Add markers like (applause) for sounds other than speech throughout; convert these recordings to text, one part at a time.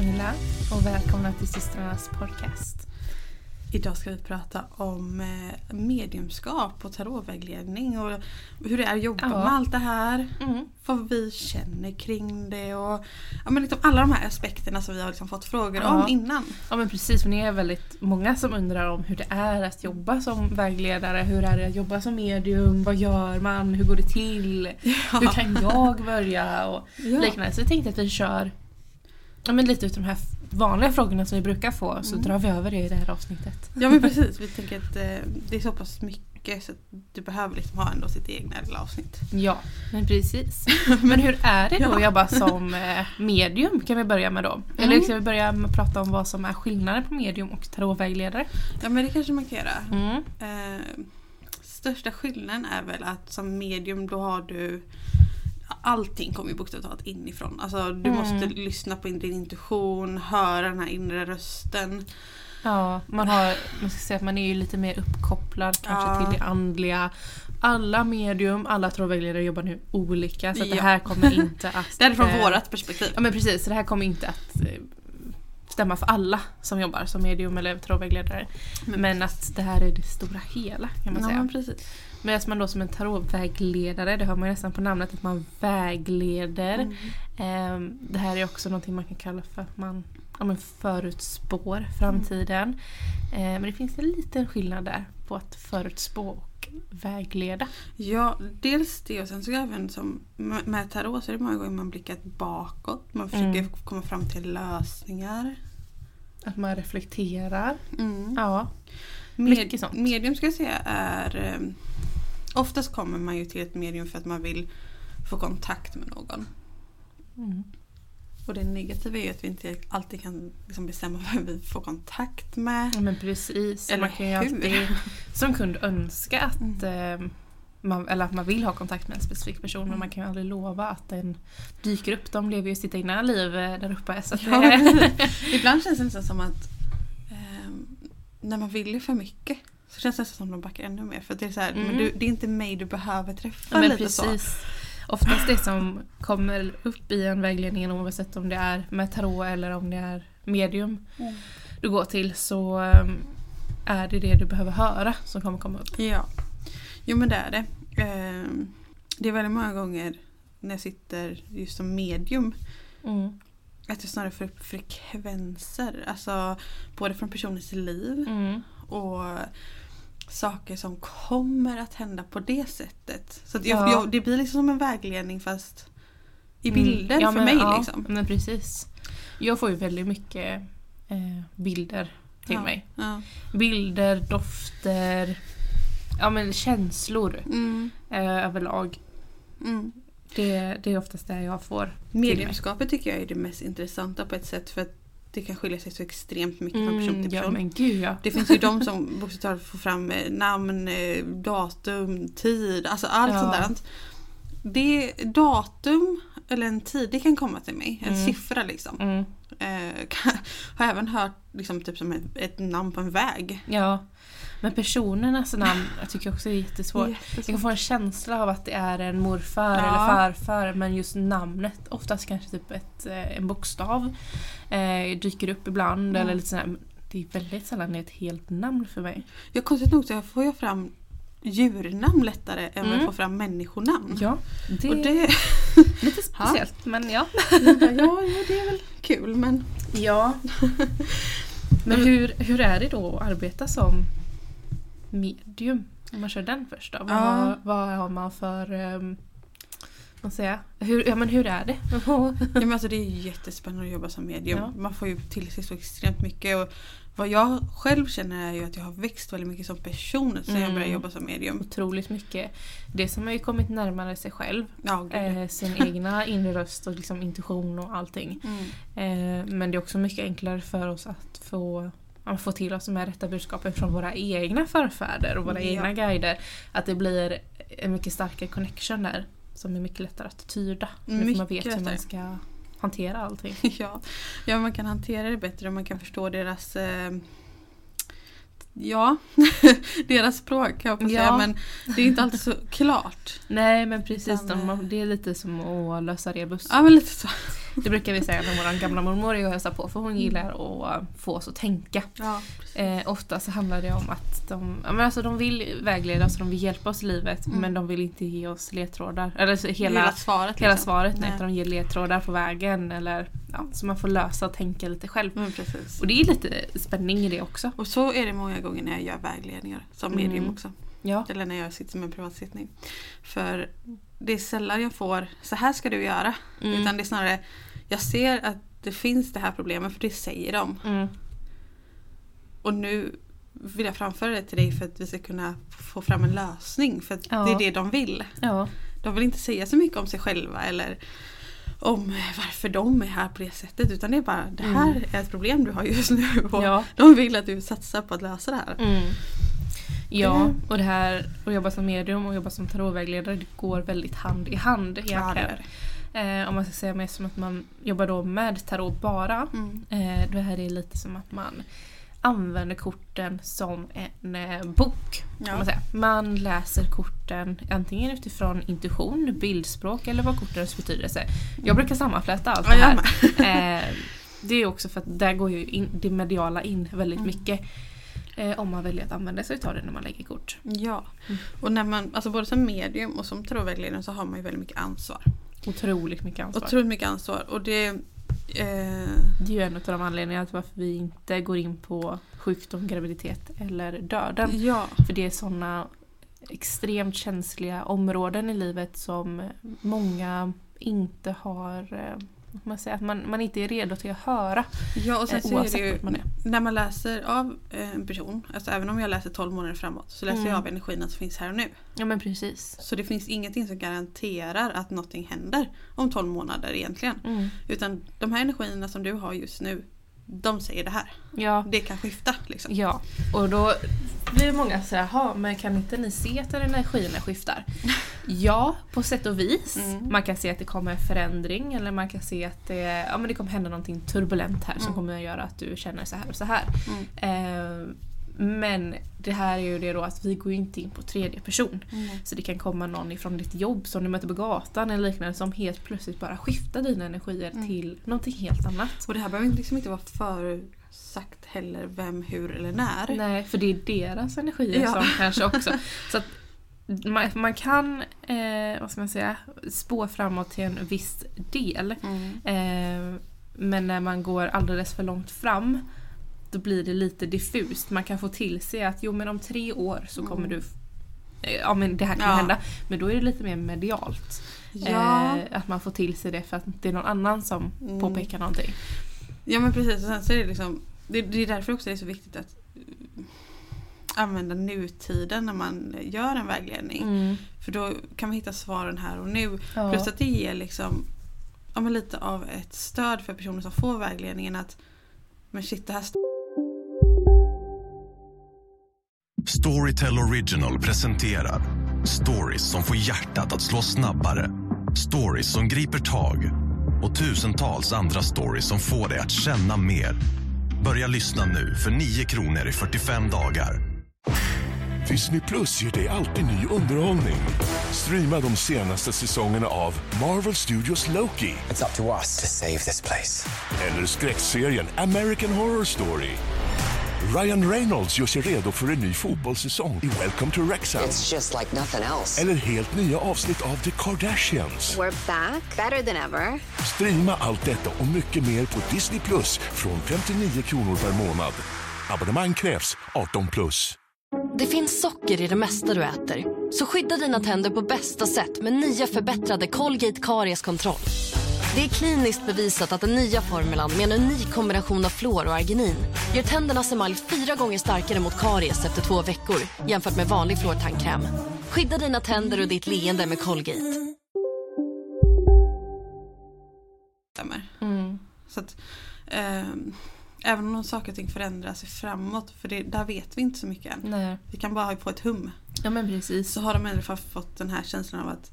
Pernilla och välkomna till systrarnas podcast. Idag ska vi prata om eh, mediumskap och tarotvägledning och hur det är att jobba Ja. med allt det här. Mm. Vad vi känner kring det och ja, men liksom alla de här aspekterna som vi har liksom fått frågor Ja. om innan. Ja men precis, för ni är väldigt många som undrar om hur det är att jobba som vägledare. Hur är det att jobba som medium? Vad gör man? Hur går det till? (laughs) Hur kan jag börja? Och Ja. liknande. Så jag tänkte att vi kör ja, men lite ut de här vanliga frågorna som vi brukar få så Mm. drar vi över det i det här avsnittet. ja men (laughs) precis, vi tänker att eh, det är så pass mycket så att du behöver liksom ha ändå sitt egna lilla avsnitt. Ja, men precis. (laughs) Men hur är det då att jobba som eh, medium? Kan vi börja med då? Eller Mm. ska vi börja med att prata om vad som är skillnaden på medium och tarotvägledare? Ja men det kanske man kan göra. Mm. Eh, största skillnaden är väl att som medium då har du Allting kommer ju bokstavligt talat inifrån. Alltså du Mm. måste lyssna på din intuition, höra den här inre rösten. Ja, man har, man ska säga att man är ju lite mer uppkopplad kanske Ja. till det andliga. Alla medium, alla tarotvägledare jobbar nu olika så att det Ja. här kommer (laughs) inte att... Det här är från eh, vårat perspektiv. Ja men precis, så det här kommer inte att eh, stämma för alla som jobbar som medium eller tarotvägledare. Men- Men att det här är det stora hela kan man ja, säga. men precis. Medan man då som en tarotvägledare, det hör man ju nästan på namnet att man vägleder. Mm. Ehm, Det här är också någonting man kan kalla för att man ja, men förutspår framtiden. Ehm, Men det finns en liten skillnad där på att förutspå och vägleda. Ja, dels det och sen så även som med tarot så är det många gånger man blickar bakåt. Man försöker Mm. komma fram till lösningar. Att man reflekterar. Mm. Ja. Med, mycket sånt. Medium ska jag säga är eh, Oftast kommer man ju till ett medium för att man vill få kontakt med någon. Mm. Och det negativa är ju att vi inte alltid kan liksom bestämma (laughs) vem vi får kontakt med. Ja men precis. Eller man kan ju alltid (laughs) som kund önska att Mm. ehm, man, eller att man vill ha kontakt med en specifik person men Mm. man kan ju aldrig lova att den dyker upp. De lever ju sitt egna liv eh, där uppe. Så Ja, (laughs) Ibland känns det nästan som att ehm, när man vill för mycket så känns det nästan som de backar ännu mer. För det är så här, Mm. men du, det är inte mig du behöver träffa. Ja, men lite så. precis. Oftast det som kommer upp i en vägledning oavsett om det är med tarot eller om det är medium Mm. du går till så um, är det det du behöver höra som kommer komma upp. Ja. Jo men det är det. Ehm, det är väldigt många gånger när jag sitter just som medium Mm. att jag snarare får upp frekvenser. Alltså både från personens liv Mm. Och saker som kommer att hända på det sättet. Så jag, Ja. jag, det blir liksom som en vägledning fast i Mm. bilder Ja, för men- mig. ja, liksom. Men precis. Jag får ju väldigt mycket eh, bilder till ja. mig. Ja. Bilder, dofter, ja men känslor Mm. eh, överlag. Mm. Det, det är oftast det jag får. Mediumskapet tycker jag är det mest intressanta på ett sätt för att det kan skilja sig så extremt mycket från person till Mm, ja person. men gud ja. Det finns ju de som bokstavligt får fram eh, namn, eh, datum, tid, alltså allt Ja. sånt där. Det datum eller en tid, det kan komma till mig. En Mm. siffra liksom. Mm. Eh, (laughs) kan, har även hört liksom, typ som ett, ett namn på en väg. Ja. Men personernas namn jag tycker också är jättesvårt. Jag Jättesvårt. kan få en känsla av att det är en morfar Ja. eller farfar men just namnet, oftast kanske typ ett, eh, en bokstav eh, dyker upp ibland Mm. eller lite sådär. Det är väldigt sällan ett helt namn för mig. Ja, konstigt nog så får jag fram djurnamn lättare än Mm. jag får fram människonamn. Ja, det Och det, (laughs) lite speciellt men ja. ja, ja, det är väl kul men Ja. (laughs) Men hur, hur är det då att arbeta som medium? Om man kör den först då. Vad, Ja. vad har man för... Um, vad säger jag? Hur, ja men hur är det? Ja, men (laughs) alltså det är jättespännande att jobba som medium. Ja. Man får ju till sig så extremt mycket. Och vad jag själv känner är ju att jag har växt väldigt mycket som person sen jag Mm. började jobba som medium. Otroligt mycket. Det som har ju kommit närmare sig själv. Ja. Eh, sin egna (laughs) inre röst och liksom intuition och allting. Mm. Eh, men det är också mycket enklare för oss att få, ja, få till oss de här rätta budskapen från våra egna förfäder och våra Ja. egna guider. Att det blir en mycket starkare connection där. Som är mycket lättare att tyda. För man Mycket vet hur man ska hantera allting. (laughs) Ja. ja, man kan hantera det bättre och man kan förstå deras eh, Ja, (laughs) deras språk kan jag på säga Ja. men det är inte alltid så (laughs) klart. Nej men precis, Utan, de, eh, det är lite som att lösa rebus. Ja men lite så. Det brukar vi säga när vår gamla mormor är och hälsar på för hon gillar att få oss att tänka. Ja, Eh, ofta så handlar det om att de, men alltså de vill vägleda oss, de vill hjälpa oss i livet Mm. men de vill inte ge oss ledtrådar. Eller så hela, hela svaret. hela liksom. svaret, nej. Nej. de ger ledtrådar på vägen eller ja, så man får lösa och tänka lite själv. Mm. Och det är lite spänning i det också. Och så är det många gånger när jag gör vägledningar som medium Mm. också. Ja. Eller när jag sitter med en privatsittning. För det är sällan jag får så här ska du göra. Mm. Utan det är snarare jag ser att det finns det här problemet för det säger de. Mm. Och nu vill jag framföra det till dig för att vi ska kunna få fram en lösning. För Ja. det är det de vill. Ja. De vill inte säga så mycket om sig själva eller om varför de är här på det sättet. Utan det är bara det här Mm. är ett problem du har just nu. (laughs) Och Ja. De vill att du satsar på att lösa det här. Mm. Ja, Mm. och det här att jobba som medium och jobba som tarotvägledare det går väldigt hand i hand Ja, egentligen. det. Eh, om man ska säga mer som att man jobbar då med tarot bara. Mm. Eh, det här är lite som att man använder korten som en eh, bok. Ja. man, säga. man läser korten antingen utifrån intuition, bildspråk eller vad kortens betydelse. Jag brukar sammanfläta allt Ja, det här. Eh, det är också för att där går ju in, det mediala in väldigt Mm. mycket. Eh, om man väljer att använda sig av det när man lägger kort. Ja, Mm. och när man, alltså både som medium och som tarotvägledare så har man ju väldigt mycket ansvar. Otroligt mycket ansvar. Otroligt mycket ansvar och det eh, Det är ju en av de anledningarna till varför vi inte går in på sjukdom, graviditet eller döden. Ja, För det är sådana extremt känsliga områden i livet som många inte har eh, man, säger, att man, man inte är redo till att höra. ja och sen Eh, så är det ju man är. när man läser av en person, alltså även om jag läser 12 månader framåt så läser Mm. jag av energierna som finns här och nu. Ja men precis. Så det finns ingenting som garanterar att någonting händer om 12 månader egentligen. Mm. Utan de här energierna som du har just nu, de säger det här. Ja, Det kan skifta liksom. ja, och då blir många så här, "Ha, men kan inte ni se att energierna skiftar? (laughs) Ja, på sätt och vis. Mm. Man kan se att det kommer förändring eller man kan se att det, ja, men det kommer hända någonting turbulent här som Mm. kommer att göra att du känner så här och så här. Mm. Eh, men det här är ju det då att vi går inte in på tredje person. Mm. Så det kan komma någon ifrån ditt jobb som du möter på gatan eller liknande som helt plötsligt bara skiftar dina energier Mm. till någonting helt annat. Och det här behöver liksom inte vara förutsagt heller vem, hur eller när. Nej, för det är deras energier Ja. som (laughs) kanske också... Så att man, man kan, eh, vad ska man säga, spå framåt till en viss del. Mm. Eh, men när man går alldeles för långt fram då blir det lite diffust. Man kan få till sig att jo men om tre år så kommer Mm. du eh, Ja men det här kan Ja. hända. Men då är det lite mer medialt. Ja. Eh, att man får till sig det för att det är någon annan som Mm. påpekar någonting. ja men precis, och sen så är det liksom det, det är därför också det är så viktigt att eh, använda nutiden när man gör en vägledning. Mm. För då kan man hitta svaren här och nu. Ja. Plus att det ger liksom ja, lite av ett stöd för personer som får vägledningen att men shit det här Storytel Original presenterar stories som får hjärtat att slå snabbare. Stories som griper tag och tusentals andra stories som får dig att känna mer. Börja lyssna nu för 9 kronor i 45 dagar. Disney Plus ger dig alltid ny underhållning. Streama de senaste säsongerna av Marvel Studios Loki It's up to us to save this place. eller skräckserien American Horror Story. Ryan Reynolds gör sig redo för en ny fotbollssäsong i Welcome to Wrexham. It's just like nothing else. Eller helt nya avsnitt av The Kardashians. We're back, better than ever. Streama allt detta och mycket mer på Disney Plus från 59 kronor per månad. Abonnemang krävs 18 plus. Det finns socker i det mesta du äter. Så skydda dina tänder på bästa sätt med nya förbättrade Colgate Karies-kontroll. Det är kliniskt bevisat att den nya formulan med en unik kombination av fluor och arginin gör tändernas emalj fyra gånger starkare mot karies efter två veckor jämfört med vanlig fluortandkräm. Skydda dina tänder och ditt leende med Colgate. Mm. Så att, ehm, även om saker och ting förändras framåt, för det, där vet vi inte så mycket än. Nej. Vi kan bara få ett hum. Ja men precis. Så har de i alla fall fått den här känslan av att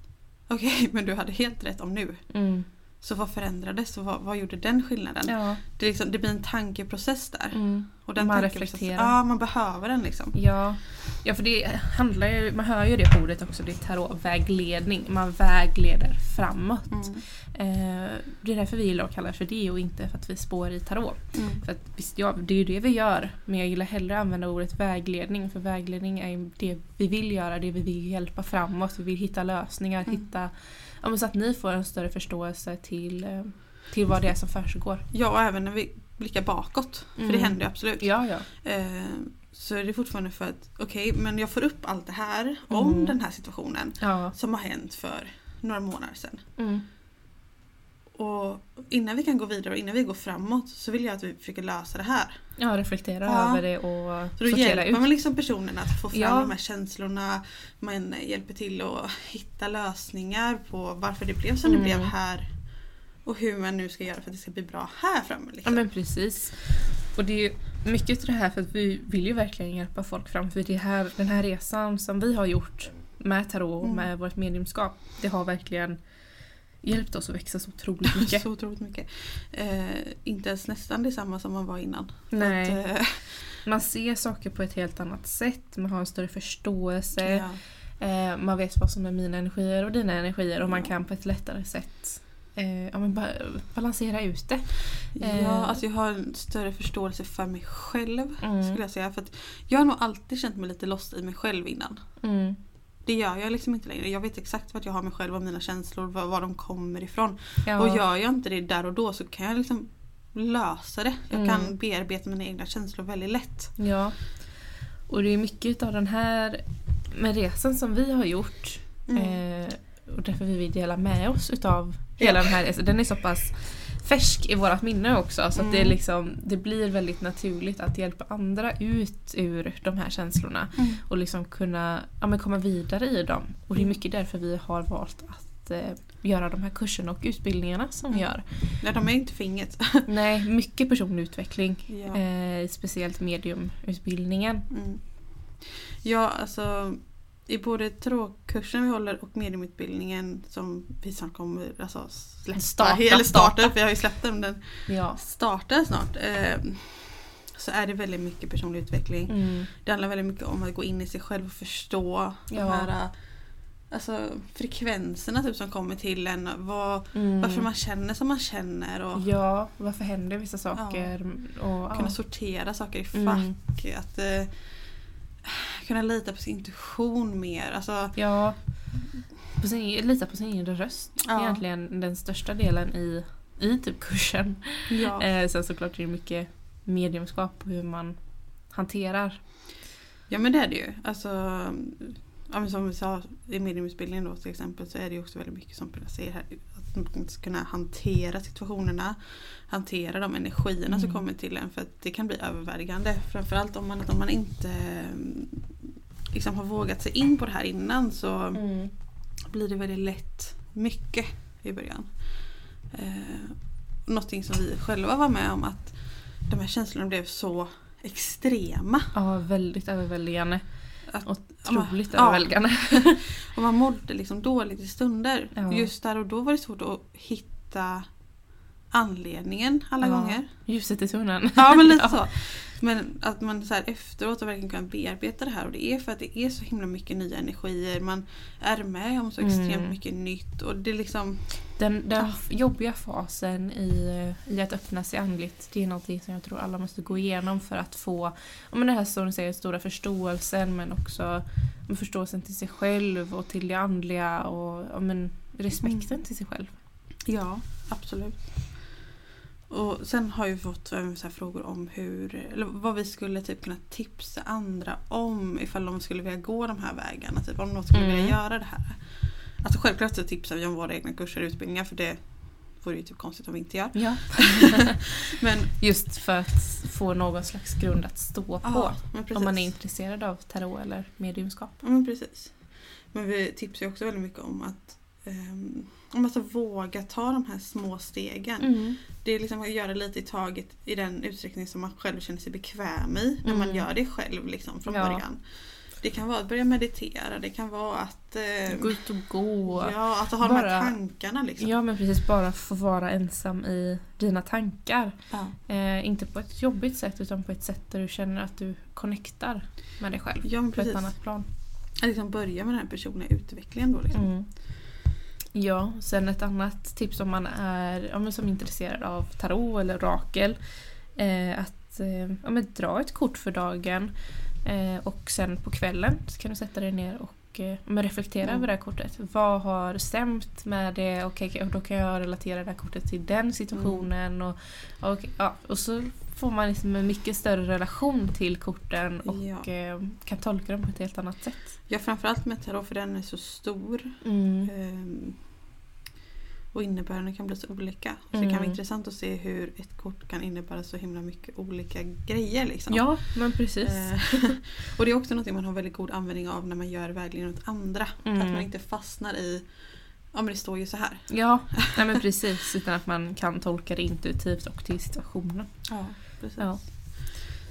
okej, (laughs) men du hade helt rätt om nu. Mm. Så vad förändrades och vad, vad gjorde den skillnaden? Ja. Det, liksom, det blir en tankeprocess där. Mm. Och den Man reflekterar. Ja, man behöver den liksom. Ja, ja för det handlar ju, man hör ju det på ordet också, det är tarotvägledning. Man vägleder framåt. Mm. Eh, det är därför vi gillar att kalla det för det och inte för att vi spår i tarot. Mm. För att, visst, ja, det är ju det vi gör, men jag gillar hellre att använda ordet vägledning för vägledning är ju det vi vill göra, det vi vill hjälpa framåt. Vi vill hitta lösningar, Mm. hitta ja, så att ni får en större förståelse till, eh, till vad det är som försiggår. Ja, och även när vi blickar bakåt. För det Mm. händer ju absolut. Ja, ja. Eh, så är det fortfarande för att okej, men jag får upp allt det här om Mm. den här situationen Ja. som har hänt för några månader sedan. Mm. Och innan vi kan gå vidare och innan vi går framåt så vill jag att vi försöker lösa det här. ja reflektera Ja. över det och Så då sortera hjälper ut. man liksom personen att få fram Ja. de här känslorna. Man hjälper till att hitta lösningar på varför det blev som Mm. det blev här. Och hur man nu ska göra för att det ska bli bra här framme. Ja Liksom. men precis. Och det är ju mycket av det här för att vi vill ju verkligen hjälpa folk fram. För det här, den här resan som vi har gjort med tarot och Mm. med vårt mediumskap. Det har verkligen hjälpt oss att växa så otroligt (laughs) mycket. Så otroligt mycket. Eh, inte ens nästan detsamma som man var innan. Nej, Att, eh, (laughs) man ser saker på ett helt annat sätt. Man har en större förståelse. ja. Eh, man vet vad som är mina energier och dina energier. Och man Ja. kan på ett lättare sätt eh, ja, men ba- balansera ut det. Eh. Ja, alltså jag har en större förståelse för mig själv. Mm. Skulle jag säga. För jag har nog alltid känt mig lite lost i mig själv innan. Mm. Det gör jag liksom inte längre. Jag vet exakt vart jag har mig själv och mina känslor, var, var de kommer ifrån. Ja. Och gör jag inte det där och då så kan jag liksom lösa det. Jag Mm. kan bearbeta mina egna känslor väldigt lätt. Ja. Och det är mycket av den här med resan som vi har gjort Mm. eh, och därför vi vill dela med oss utav hela den här. Den är så pass färsk i vårat minne också så att det, är Mm. liksom, det blir väldigt naturligt att hjälpa andra ut ur de här känslorna Mm. och liksom kunna ja, komma vidare i dem. Och det är mycket därför vi har valt att eh, göra de här kurserna och utbildningarna som vi gör. Ja, de är inte för inget. (laughs) Nej, mycket personlig utveckling. ja. Eh, speciellt mediumutbildningen. Mm. ja, alltså i både tarotkursen vi håller och mediumutbildningen som vi snart kommer alltså, släppa. Starta. Eller starta, för jag har ju släppt den. Den Ja. startar snart. Eh, så är det väldigt mycket personlig utveckling. Mm. Det handlar väldigt mycket om att gå in i sig själv och förstå de Ja. här eh, alltså, frekvenserna typ, som kommer till en. Vad, Mm. Varför man känner som man känner och Ja, varför händer vissa saker? Och, kunna ja. sortera saker i fack. Mm. Att eh, kunna lita på sin intuition mer. Alltså, ja. På sin, lita på sin inre röst. Ja. Egentligen den största delen i, i typ kursen. ja. (laughs) Eh, sen såklart är det mycket mediumskap och hur man hanterar. ja men det är det ju. Alltså, ja, men som vi sa i mediumutbildningen då till exempel så är det ju också väldigt mycket som säger här. Att man ska kunna hantera situationerna. Hantera de energierna som Mm. kommer till en för att det kan bli överväldigande. Framförallt om man, om man inte liksom har vågat sig in på det här innan så Mm. blir det väldigt lätt mycket i början. Eh, någonting som vi själva var med om att de här känslorna blev så extrema. Ja, väldigt överväldigande. Att, Otroligt Ja. överväldigande. (laughs) och man mådde liksom dåligt i stunder. Ja. Just där och då var det svårt att hitta anledningen alla Ja. gånger. Ljuset i tunneln. Ja men lite (laughs) Ja. så. Men att man så efteråt verkligen kan bearbeta det här och det är för att det är så himla mycket nya energier. Man är med om så extremt Mm. mycket nytt och det är liksom Den, den jobbiga fasen i, i att öppna sig andligt det är någonting som jag tror alla måste gå igenom för att få men det här som du säger, stora förståelsen men också förståelsen till sig själv och till det andliga och men, respekten Mm. till sig själv. Ja, absolut. Och sen har vi fått även så frågor om hur, eller vad vi skulle typ kunna tipsa andra om ifall de skulle vilja gå de här vägarna. Typ om de skulle Mm. vilja göra det här. Alltså självklart så tipsar vi om våra egna kurser och utbildningar för det vore ju typ konstigt om vi inte gör. Ja. (laughs) Men, Just för att få någon slags grund att stå på. men precis. om man är intresserad av tarot eller mediumskap. Ja men precis. Men vi tipsar ju också väldigt mycket om att um, om att våga ta de här små stegen. Mm. Det är liksom att göra lite i taget i den utsträckning som man själv känner sig bekväm i. När man Mm. gör det själv liksom från Ja. början. Det kan vara att börja meditera, det kan vara att... Eh, Gå ut och gå. Ja, att ha de här Bara- tankarna liksom. Ja men precis, bara få vara ensam i dina tankar. Ja. Eh, inte på ett jobbigt sätt utan på ett sätt där du känner att du connectar med dig själv. Ja, på ett annat plan. Att liksom börja med den här personliga utvecklingen då liksom. Mm. Ja, sen ett annat tips om man är ja, men som är intresserad av tarot eller orakel. Eh, att eh, ja, men dra ett kort för dagen och sen på kvällen så kan du sätta dig ner och eh, men reflektera Mm. över det här kortet. Vad har stämt med det? Okej, och då kan jag relatera det här kortet till den situationen. Och, och, ja, och så får man liksom en mycket större relation till korten och Ja. eh, kan tolka dem på ett helt annat sätt. Ja, framförallt med tarot för den är så stor. Mm. Ehm, och innebörden kan bli så olika. Så det Mm. kan vara intressant att se hur ett kort kan innebära så himla mycket olika grejer. Liksom. Ja, men precis. Eh, (laughs) och det är också något man har väldigt god användning av när man gör vägledning åt andra. Mm. Att man inte fastnar i Ja men det står ju så här. Ja, nej men precis. (laughs) Utan att man kan tolka det intuitivt och till situationen. Ja, precis. Ja.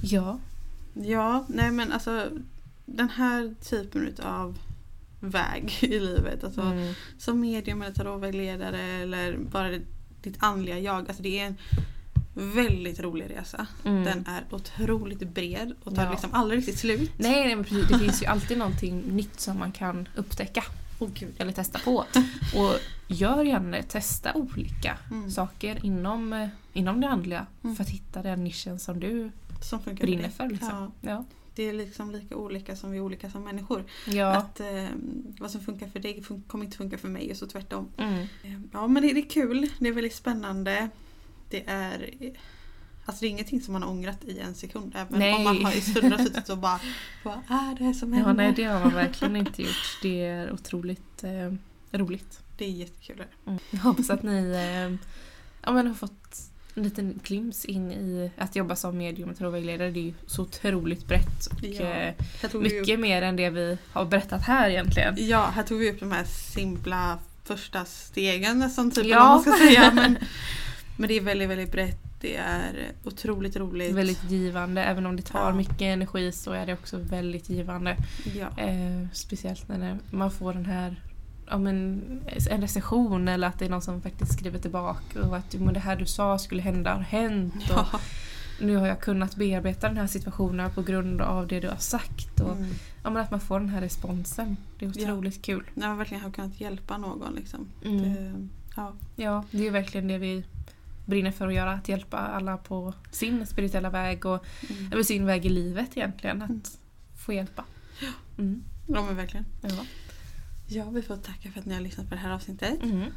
Ja. Ja, nej men alltså den här typen av väg (laughs) i livet. Alltså, Mm. Som medium eller tarotvägledare eller bara ditt andliga jag. Alltså det är en väldigt rolig resa. Mm. Den är otroligt bred och tar Ja. liksom aldrig riktigt slut. Nej, nej men precis. Det finns ju alltid någonting nytt som man kan upptäcka. Gud. Eller testa på. Och gör gärna. Testa olika Mm. saker inom, eh, inom det andliga. Mm. För att hitta den nischen som du Som brinner för. Liksom. Ja, Ja. Det är liksom lika olika som vi är olika som människor. Ja. Att eh, vad som funkar för dig fun- kommer inte funka för mig och så tvärtom. Mm. Eh, Ja men det, det är kul, det är väldigt spännande. Det är Alltså det är ingenting som man har ångrat i en sekund. Även Nej. om man har i stunder suttit och bara (laughs) Vad är det som händer? ja, nej det har man verkligen inte gjort. Det är otroligt eh, roligt. Det är jättekul. Mm. Jag hoppas att ni eh, ja, men har fått en liten glimt in i att jobba som medium och tarotvägledare. Det är ju så otroligt brett och Ja. eh, mycket upp, mer än det vi har berättat här egentligen. ja, här tog vi upp de här simpla första stegen nästan typ. Ja. man ska säga. (laughs) Men, men det är väldigt väldigt brett. Det är otroligt roligt. Väldigt givande. Även om det tar Ja. mycket energi så är det också väldigt givande. Ja. Eh, speciellt när man får den här ja, men, en recension eller att det är någon som faktiskt skriver tillbaka och att men det här du sa skulle hända har hänt. Och Ja. nu har jag kunnat bearbeta den här situationen på grund av det du har sagt. Och, Mm. ja, men att man får den här responsen. Det är Ja. otroligt kul. När man verkligen har kunnat hjälpa någon. Liksom. Mm. Det, ja. Ja, det är verkligen det vi brinner för att göra. Att hjälpa alla på sin spirituella väg och Mm. eller sin väg i livet egentligen. Att Mm. få hjälpa. Mm. ja men verkligen. Ja. Ja, vi får tacka för att ni har lyssnat på det här avsnittet. Mm.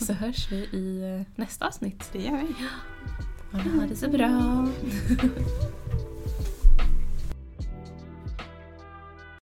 Så hörs vi i eh, nästa avsnitt. Det gör vi. Ha det så bra.